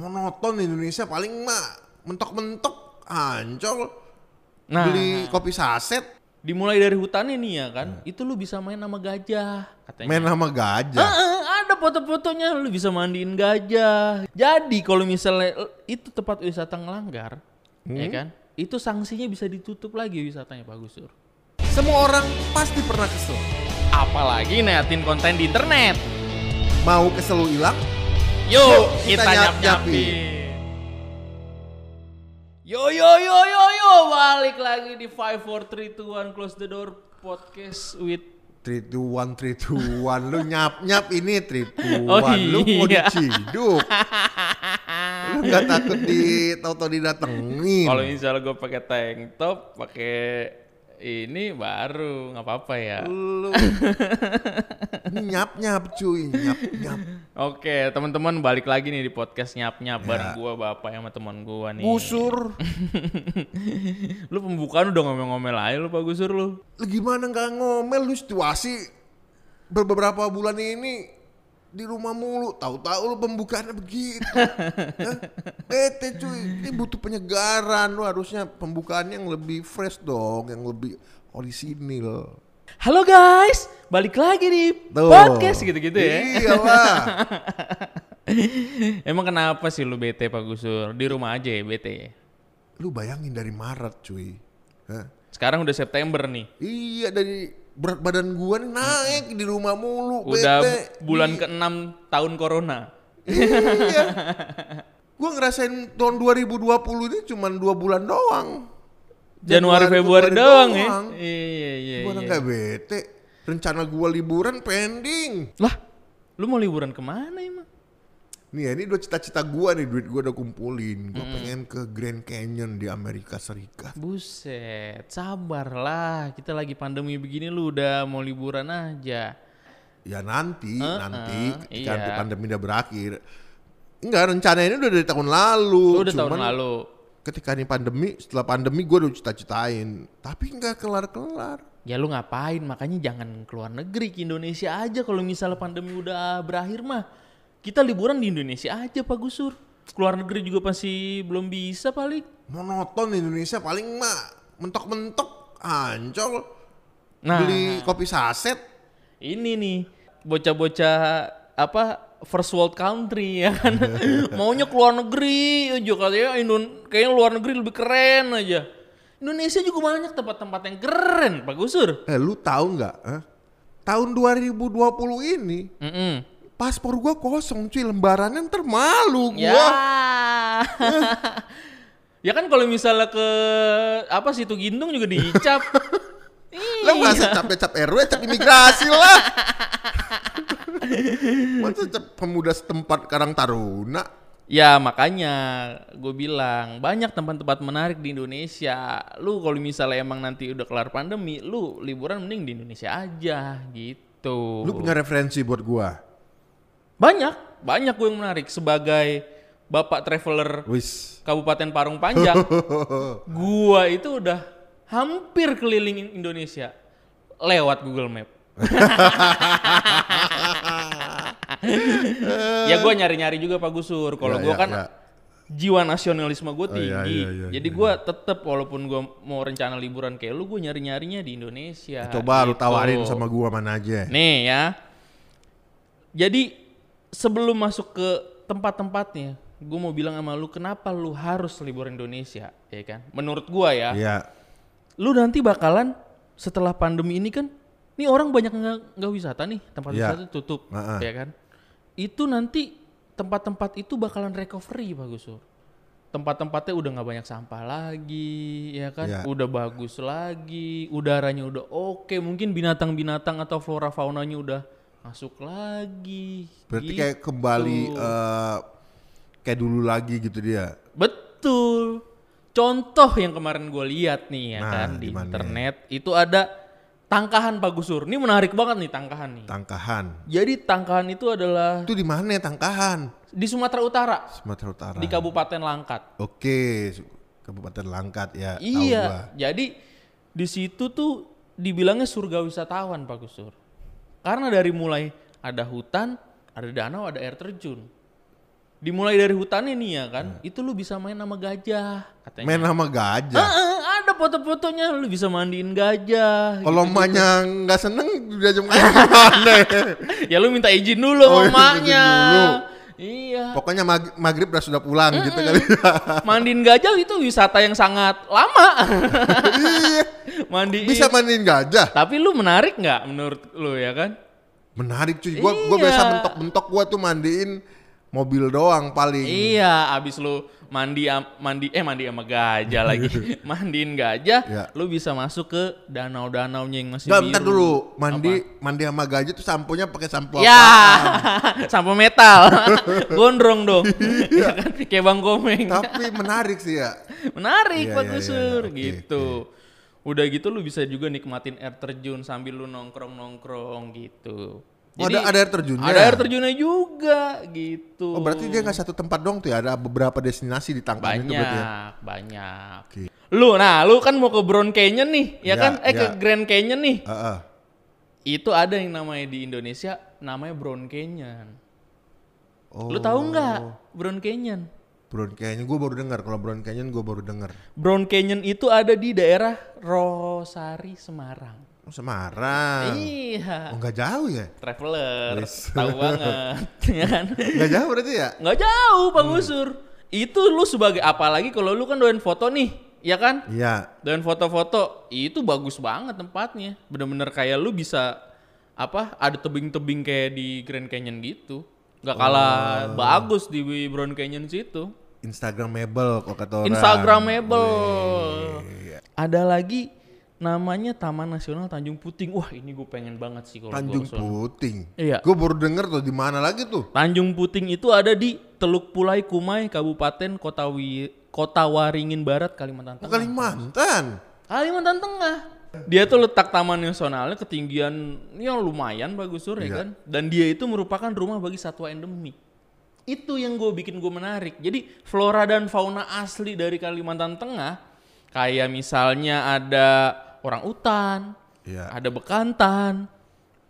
monoton Indonesia paling mah mentok-mentok ancol Nah, beli kopi saset dimulai dari hutannya nih ya kan, itu lu bisa main sama gajah katanya. main sama gajah. Heeh, ada foto-fotonya lu bisa mandiin gajah. Jadi kalau misalnya itu tempat wisata ngelanggar, ya kan? Itu sanksinya bisa ditutup lagi wisatanya Pak Gusur. Semua orang pasti pernah kesel. Apalagi neatin konten di internet. Mau kesel lu hilang? Yuk Kita kita nyap nyapin. Yo yo yo yo yo balik lagi di 5 4 3 2 1 close the door podcast with 3 2 1 3 2 1 lu nyap nyap ini 3 2 1 Oh, lu mau iya. diciduk. lu nggak takut di tau-tau didatengin. kalau misalnya gue pakai tank top, pakai ini baru nggak apa-apa ya. lu nyap nyap cuy, nyap nyap. Oke, teman-teman balik lagi nih di podcast nyap-nyap Ya. bareng gua Bapak sama teman gua nih. Gusur, Lu pembukaan udah ngomel-ngomel aja lu Pak Gusur lu. lu gimana nggak ngomel lu situasi beberapa bulan ini di rumah mulu, tahu-tahu lu pembukaannya begitu. Bete cuy, ini butuh penyegaran lu harusnya pembukaan yang lebih fresh dong, yang lebih orisinil. Halo guys, balik lagi di Tuh. podcast gitu-gitu ya. Iyalah. Emang kenapa sih lu bete Pak Gusur? Di rumah aja ya bete. lu bayangin dari Maret cuy. Hah? Sekarang udah September nih. Iya dari berat badan gua nih naik di rumah mulu. Udah bete. bulan ke-6 tahun corona. Iya. Gua ngerasain tahun 2020 ini cuma dua bulan doang. Januari, Februari doang, ya. Iya iya iya. nggak bete? Rencana gua liburan pending. Lah, lu mau liburan ke mana emang? Nih ya, ini dua cita-cita gua nih, duit gua udah kumpulin. Gua pengen ke Grand Canyon di Amerika Serikat. Buset, sabarlah. Kita lagi pandemi begini lu udah mau liburan aja. Ya nanti, Heeh, nanti ketika iya. nanti pandemi udah berakhir. Enggak, rencana ini udah dari tahun lalu. Lu udah tahun Cuman lalu. ketika ini pandemi, setelah pandemi gue udah cita-citain. Tapi nggak kelar-kelar. Ya lu ngapain? Makanya jangan keluar negeri ke Indonesia aja kalau misalnya pandemi udah berakhir mah. Kita liburan di Indonesia aja Pak Gusur. Keluar negeri juga pasti belum bisa paling. Monoton Indonesia paling mah mentok-mentok ancol. Nah, Beli kopi saset. ini nih bocah-bocah apa first world country ya kan. Maunya keluar negeri aja katanya Indon kayaknya luar negeri lebih keren aja. Indonesia juga banyak tempat-tempat yang keren Pak Gusur. Eh lu tahu nggak? eh? Tahun 2020 ini Mm-mm. Paspor gua kosong cuy lembarannya ntar malu gua. Ya. ya kan kalau misalnya ke apa situ Gindung juga dicap. Lah iya. masa cap-cap RW, cap imigrasi lah. masa cap pemuda setempat Karang Taruna. Ya makanya gue bilang banyak tempat-tempat menarik di Indonesia. Lu kalau misalnya emang nanti udah kelar pandemi, lu liburan mending di Indonesia aja gitu. Lu punya referensi buat gua? Banyak, banyak gue yang menarik sebagai bapak traveler Wis. Kabupaten Parung Panjang. gua itu udah hampir keliling Indonesia lewat Google Map. ya gua nyari-nyari juga Pak Gusur. Kalau Ya, gua ya, kan ya. jiwa nasionalisme gue Oh, iya, tinggi. iya, iya, Jadi gua tetep walaupun gua mau rencana liburan kayak lu, gue nyari-nyarinya di Indonesia. Coba lu gitu. tawarin sama gua mana aja. Nih ya. Jadi sebelum masuk ke tempat-tempatnya, gue mau bilang sama lu kenapa lu harus liburan Indonesia, ya kan? Menurut gua ya, Iya. lu nanti bakalan setelah pandemi ini kan, nih orang banyak nggak wisata nih, tempat Iya. wisata tutup, Heeh. ya kan? Itu nanti tempat-tempat itu bakalan recovery Pak Gusur. Tempat-tempatnya udah nggak banyak sampah lagi, ya kan? Iya. Udah bagus lagi, udaranya udah oke, mungkin binatang-binatang atau flora faunanya udah masuk lagi. Berarti gitu. kayak kembali eh, kayak dulu lagi gitu dia. Betul. Contoh yang kemarin gue lihat nih ya Nah, kan di internet itu ada tangkahan Pak Gusur. Ini menarik banget nih tangkahan nih. Tangkahan. Jadi tangkahan itu adalah Itu di mana ya Tangkahan? di Sumatera Utara, Sumatera Utara. di Kabupaten Langkat. Oke, Kabupaten Langkat ya. iya. Jadi di situ tuh dibilangnya surga wisatawan Pak Gusur. Karena dari mulai ada hutan, ada danau, ada air terjun. dimulai dari hutannya nih ya kan, itu lu bisa main sama gajah katanya. Main sama gajah. Heeh, ada foto-fotonya lu bisa mandiin gajah. Kalau gitu-gitu. emaknya nggak seneng main gimana? ya lu minta izin dulu Oh, sama iya, emaknya. dulu. Iya. Pokoknya mag- maghrib udah sudah pulang gitu kali. Mandiin gajah itu wisata yang sangat lama. iya. Mandiin. Bisa mandiin gajah. Tapi lu menarik nggak menurut lu ya kan? Menarik cuy. Gua gua Iya. biasa mentok-mentok gua tuh mandiin mobil doang paling. Iya, abis lu mandi mandi eh mandi sama gajah lagi. Mandiin gajah, Iya. lu bisa masuk ke danau-danaunya yang masih Enggak, biru. bentar dulu. Mandi mandi sama gajah tuh samponya pakai sampo Ya, apaan? sampo metal. Gondrong dong. Iya. Ya kan? Kayak Bang Komeng. Tapi menarik sih ya. Menarik Iya, Pak iya, Gusur iya, iya. gitu. Udah gitu lu bisa juga nikmatin air terjun sambil lu nongkrong-nongkrong gitu. Oh, ada- ada air terjunnya? Ada air terjunnya juga gitu. Oh berarti dia nggak satu tempat dong tuh ya, ada beberapa destinasi di Tangkapan itu berarti ya. banyak. Oke. Lu, nah, lu kan mau ke Brown Canyon nih, ya, Ya, kan? Eh ke ya. Grand Canyon nih. Heeh. Itu ada yang namanya di Indonesia, namanya Brown Canyon. Oh. Lu tahu nggak Brown Canyon? Brown Canyon gue baru dengar. Kalau Brown Canyon gue baru dengar. Brown Canyon itu ada di daerah Rosari, Semarang. Oh, Semarang. Iya. Oh jauh ya? Traveler, Yes. tahu banget, ya kan? Nggak jauh berarti ya? Nggak jauh, Pak Hmm. Gusur. Itu lu sebagai apalagi kalau lu kan doain foto nih, ya kan? Iya. Dan foto-foto itu bagus banget tempatnya. Bener-bener kayak lu bisa apa? Ada tebing-tebing kayak di Grand Canyon gitu. Gak kalah Oh. bagus di Brown Canyon situ. Instagramable kalau kata orang. Instagramable. Iya. Ada lagi namanya Taman Nasional Tanjung Puting. Wah, ini gue pengen banget sih kalau Tanjung gua. Puting. Iya. Gue baru denger tuh di mana lagi tuh? Tanjung Puting itu ada di Teluk Pulai Kumai, Kabupaten Kota Wi Kota Waringin Barat, Kalimantan Oh, Tengah. Kalimantan. Kalimantan Tengah. Dia tuh letak taman nasionalnya ketinggian yang lumayan bagus sur ya Iya. kan. Dan dia itu merupakan rumah bagi satwa endemik. Itu yang gue bikin gue menarik. Jadi flora dan fauna asli dari Kalimantan Tengah kayak misalnya ada orang utan, Iya. ada bekantan,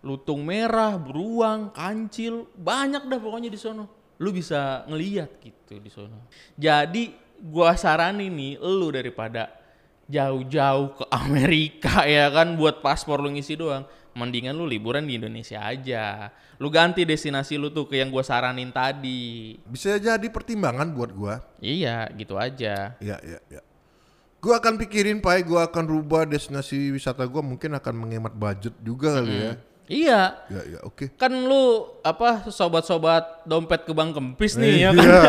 lutung merah, beruang, kancil, banyak dah pokoknya di sono. Lu bisa ngeliat gitu di sono. Jadi gua saranin nih lu daripada jauh-jauh ke Amerika ya kan buat paspor lu ngisi doang. Mendingan lu liburan di Indonesia aja. Lu ganti destinasi lu tuh ke yang gua saranin tadi. Bisa jadi pertimbangan buat gua. Iya, gitu aja. Iya, iya, iya. Gua akan pikirin, Pai. Gua akan rubah destinasi wisata gua. Mungkin akan menghemat budget juga kali ya. Iya, Ya, ya, oke. kan lu apa sobat-sobat dompet ke Bang Kempis nih ya kan Iya.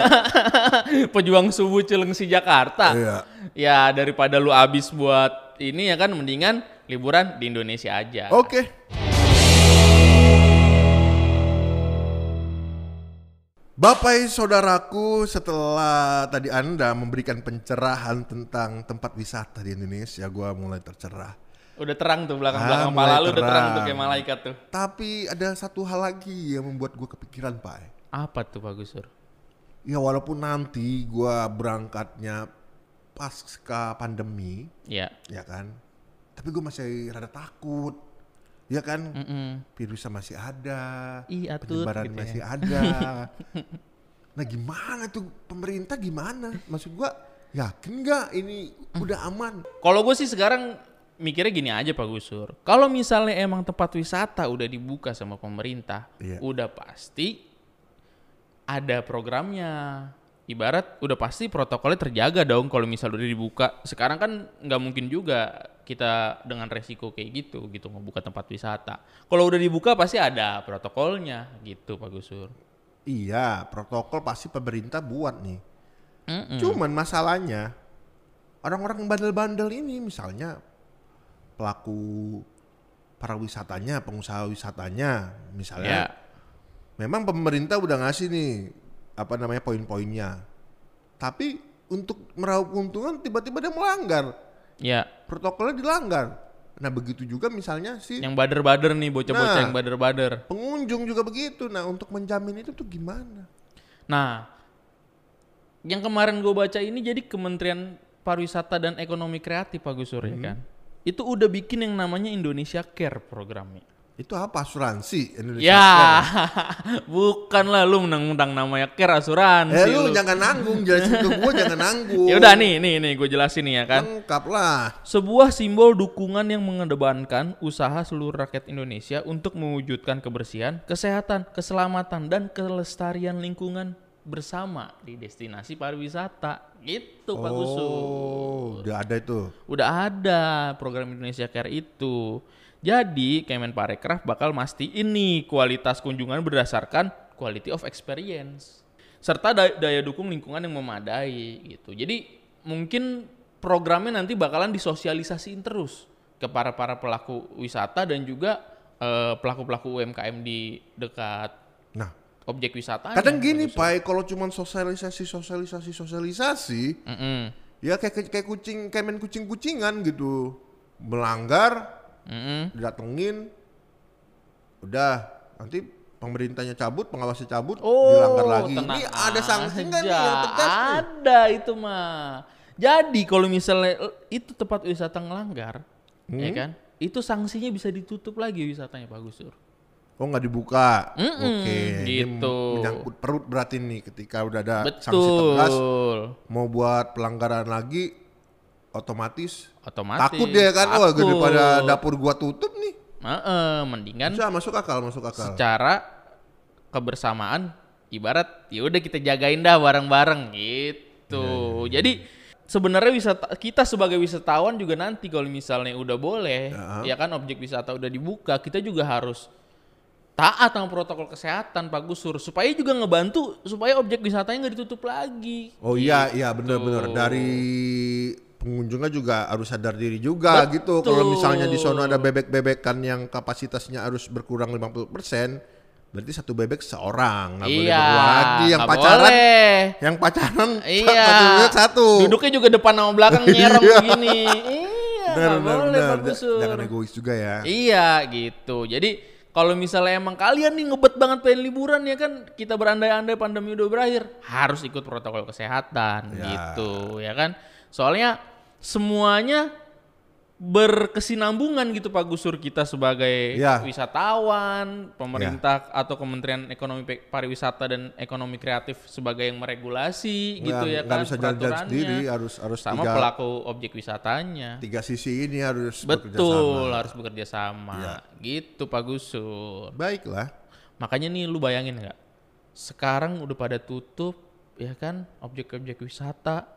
pejuang subuh Cilengsi Jakarta Iya. ya daripada lu abis buat ini ya kan mendingan liburan di Indonesia aja Oke. Bapak saudaraku, setelah tadi Anda memberikan pencerahan tentang tempat wisata di Indonesia, gua mulai tercerah. Udah terang tuh belakang Ah, belakang mulai pala lu udah terang tuh kayak malaikat tuh Tapi ada satu hal lagi yang membuat gua kepikiran, Pak. apa tuh Pak Gusur Ya walaupun nanti gua berangkatnya pasca pandemi, ya ya kan. Tapi gue masih rada takut. Ya kan? Mm-mm. Virusnya masih ada. Ih, atut, penyebaran gitu ya. masih ada. nah, gimana tuh pemerintah gimana? Maksud gua yakin nggak ini udah aman? Kalau gue sih sekarang mikirnya gini aja Pak Gusur. Kalau misalnya emang tempat wisata udah dibuka sama pemerintah, Iya. udah pasti ada programnya. Ibarat udah pasti protokolnya terjaga dong kalau misal udah dibuka. Sekarang kan nggak mungkin juga kita dengan resiko kayak gitu gitu ngebuka tempat wisata. Kalau udah dibuka pasti ada protokolnya gitu Pak Gusur. Iya, protokol pasti pemerintah buat nih. Mm-mm. Cuman masalahnya orang-orang bandel-bandel ini misalnya pelaku para wisatanya, pengusaha wisatanya, Ya, misalnya memang pemerintah udah ngasih nih apa namanya poin-poinnya. Tapi untuk meraup keuntungan tiba-tiba dia melanggar. ya. Protokolnya dilanggar. Nah, begitu juga misalnya si Yang bader-bader nih bocah-bocah Nah. yang bader-bader. pengunjung juga begitu. Nah, untuk menjamin itu tuh gimana? Nah, yang kemarin gue baca ini jadi Kementerian Pariwisata dan Ekonomi Kreatif Pak Gusur ya kan. Itu udah bikin yang namanya Indonesia Care programnya. Itu apa asuransi Indonesia? Ya, Care? bukan lah lu menang-menang namanya care asuransi. Eh lu lu. jangan nanggung, jelasin ke gua jangan nanggung. Ya udah nih, nih, nih gue jelasin nih ya kan. Lengkap lah. Sebuah simbol dukungan yang mengedepankan usaha seluruh rakyat Indonesia untuk mewujudkan kebersihan, kesehatan, keselamatan, dan kelestarian lingkungan bersama di destinasi pariwisata. Gitu Pak Gusu. Oh, udah ada itu. Udah ada program Indonesia Care itu. Jadi Kemenparekraf bakal mastiin nih kualitas kunjungan berdasarkan quality of experience serta da- daya dukung lingkungan yang memadai gitu. Jadi mungkin programnya nanti bakalan disosialisasiin terus ke para para pelaku wisata dan juga eh, pelaku-pelaku UMKM di dekat Nah, objek wisata. kadang gini, Pak, kalau cuma sosialisasi, sosialisasi, sosialisasi, ya kayak kayak kucing, kayak main kucing-kucingan gitu. Melanggar, datengin, udah nanti pemerintahnya cabut, pengawasnya cabut, dilanggar lagi. Oh, Ini ada sanksi nggak nih yang tegas nih? Ada itu mah. Jadi kalau misalnya eh, itu tempat wisata ngelanggar, ya Hmm? kan? Itu sanksinya bisa ditutup lagi wisatanya Pak Gusur. Oh nggak dibuka, Mm-mm, oke. Ini gitu. menyangkut perut berarti nih ketika udah ada sanksi tegas, Betul. mau buat pelanggaran lagi, otomatis, Otomatis. takut dia kan, wah takut. daripada dapur gua tutup nih. Heeh, mendingan Bisa masuk akal, masuk akal. secara kebersamaan ibarat ya udah kita jagain dah bareng-bareng gitu. Iya, Jadi sebenarnya wisata kita sebagai wisatawan juga nanti kalau misalnya udah boleh ya kan objek wisata udah dibuka, kita juga harus taat sama protokol kesehatan Pak Gusur supaya juga ngebantu supaya objek wisatanya nggak ditutup lagi. Oh iya, iya benar-benar dari pengunjungnya juga harus sadar diri juga gitu. Kalau misalnya di sono ada bebek-bebekan yang kapasitasnya harus berkurang 50%, berarti satu bebek seorang, nggak boleh iya, berdua lagi. Yang pacaran, boleh. yang pacaran Iya. satu satu. Duduknya juga depan sama belakang nyerem Iya. begini. Iya, benar, nggak benar, boleh benar. Gusur. Jangan egois juga ya. Iya gitu. Jadi kalau misalnya emang kalian nih ngebet banget pengen liburan ya kan kita berandai-andai pandemi udah berakhir harus ikut protokol kesehatan Ya. gitu ya kan. Soalnya semuanya berkesinambungan gitu Pak Gusur kita sebagai Ya. wisatawan, pemerintah atau Kementerian Ekonomi Pariwisata dan Ekonomi Kreatif sebagai yang meregulasi gitu ya nggak kan bisa peraturannya. sendiri, harus harus sama tiga, pelaku objek wisatanya. tiga sisi ini harus bekerja Betul, sama. harus bekerja sama. Iya. Gitu Pak Gusur. Baiklah. Makanya nih lu bayangin nggak? Sekarang udah pada tutup ya kan objek-objek wisata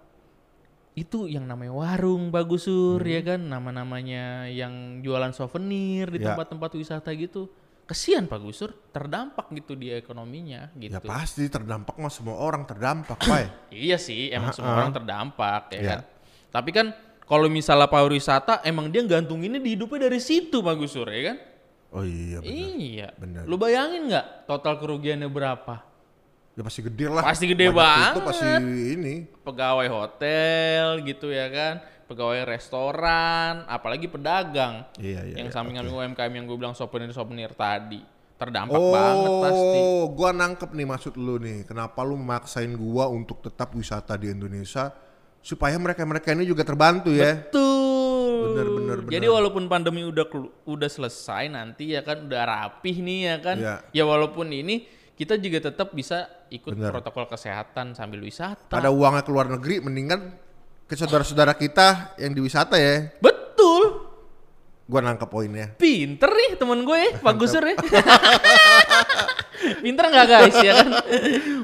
itu yang namanya warung Pak Gusur Hmm. ya kan nama-namanya yang jualan souvenir di Ya. tempat-tempat wisata gitu. Kesian Pak Gusur terdampak gitu di ekonominya gitu. Ya pasti terdampak mah semua orang terdampak, Pak. Iya sih, emang semua Ah, ah. orang terdampak ya Iya. kan. Tapi kan kalau misalnya pariwisata emang dia gantunginnya di hidupnya dari situ Pak Gusur ya kan? Oh iya benar. Iya. Benar. Lu bayangin nggak total kerugiannya berapa? Ya pasti gede lah. Pasti gede Banyak banget. Itu pasti ini. Pegawai hotel gitu ya kan, pegawai restoran, apalagi pedagang. Iya, iya, yang iya, sampingan UMKM yang gue bilang souvenir-souvenir tadi. Terdampak oh, banget pasti. gua nangkep nih maksud lu nih. Kenapa lu memaksain gua untuk tetap wisata di Indonesia supaya mereka-mereka ini juga terbantu ya. Betul. Bener, bener, Jadi bener. walaupun pandemi udah udah selesai nanti ya kan udah rapih nih ya kan. Iya. Ya walaupun ini kita juga tetap bisa ikut Bener. protokol kesehatan sambil wisata. Ada uangnya ke luar negeri mendingan ke saudara-saudara kita yang di wisata ya. Betul. Gua nangkep poinnya. Pinter nih temen gue ya, Pak Gusur ya. Pinter nggak guys ya kan?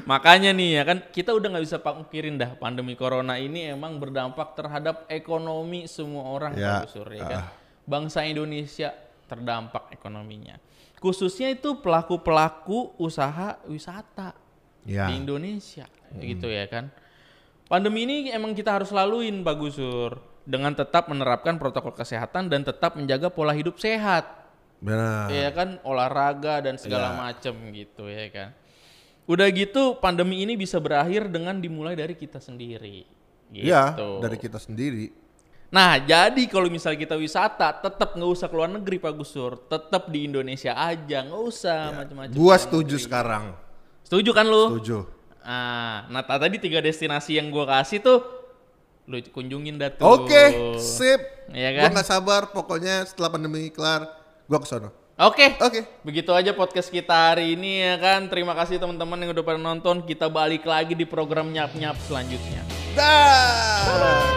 Makanya nih ya kan kita udah nggak bisa pungkirin dah pandemi corona ini emang berdampak terhadap ekonomi semua orang Ya, Pak Gusur ya kan. ah. Bangsa Indonesia terdampak ekonominya. Khususnya itu pelaku-pelaku usaha wisata Ya. di Indonesia gitu ya kan. Pandemi ini emang kita harus laluin Pak Gusur dengan tetap menerapkan protokol kesehatan dan tetap menjaga pola hidup sehat. Benar. Ya kan olahraga dan segala Ya. macem gitu ya kan. Udah gitu pandemi ini bisa berakhir dengan dimulai dari kita sendiri. Gitu. Iya, dari kita sendiri. Nah, jadi kalau misalnya kita wisata, tetap nggak usah keluar negeri Pak Gusur, tetap di Indonesia aja, nggak usah macam-macam. Ya. Gua setuju sekarang. Setuju kan lu? Setuju. Ah, nah ta- tadi tiga destinasi yang gua kasih tuh lu kunjungin dah tuh. Oke, sip. Iya kan? nggak sabar pokoknya setelah pandemi kelar gua ke sono. Oke. Oke. Begitu aja podcast kita hari ini ya kan. Terima kasih teman-teman yang udah pada nonton. Kita balik lagi di program nyap-nyap selanjutnya. Dah.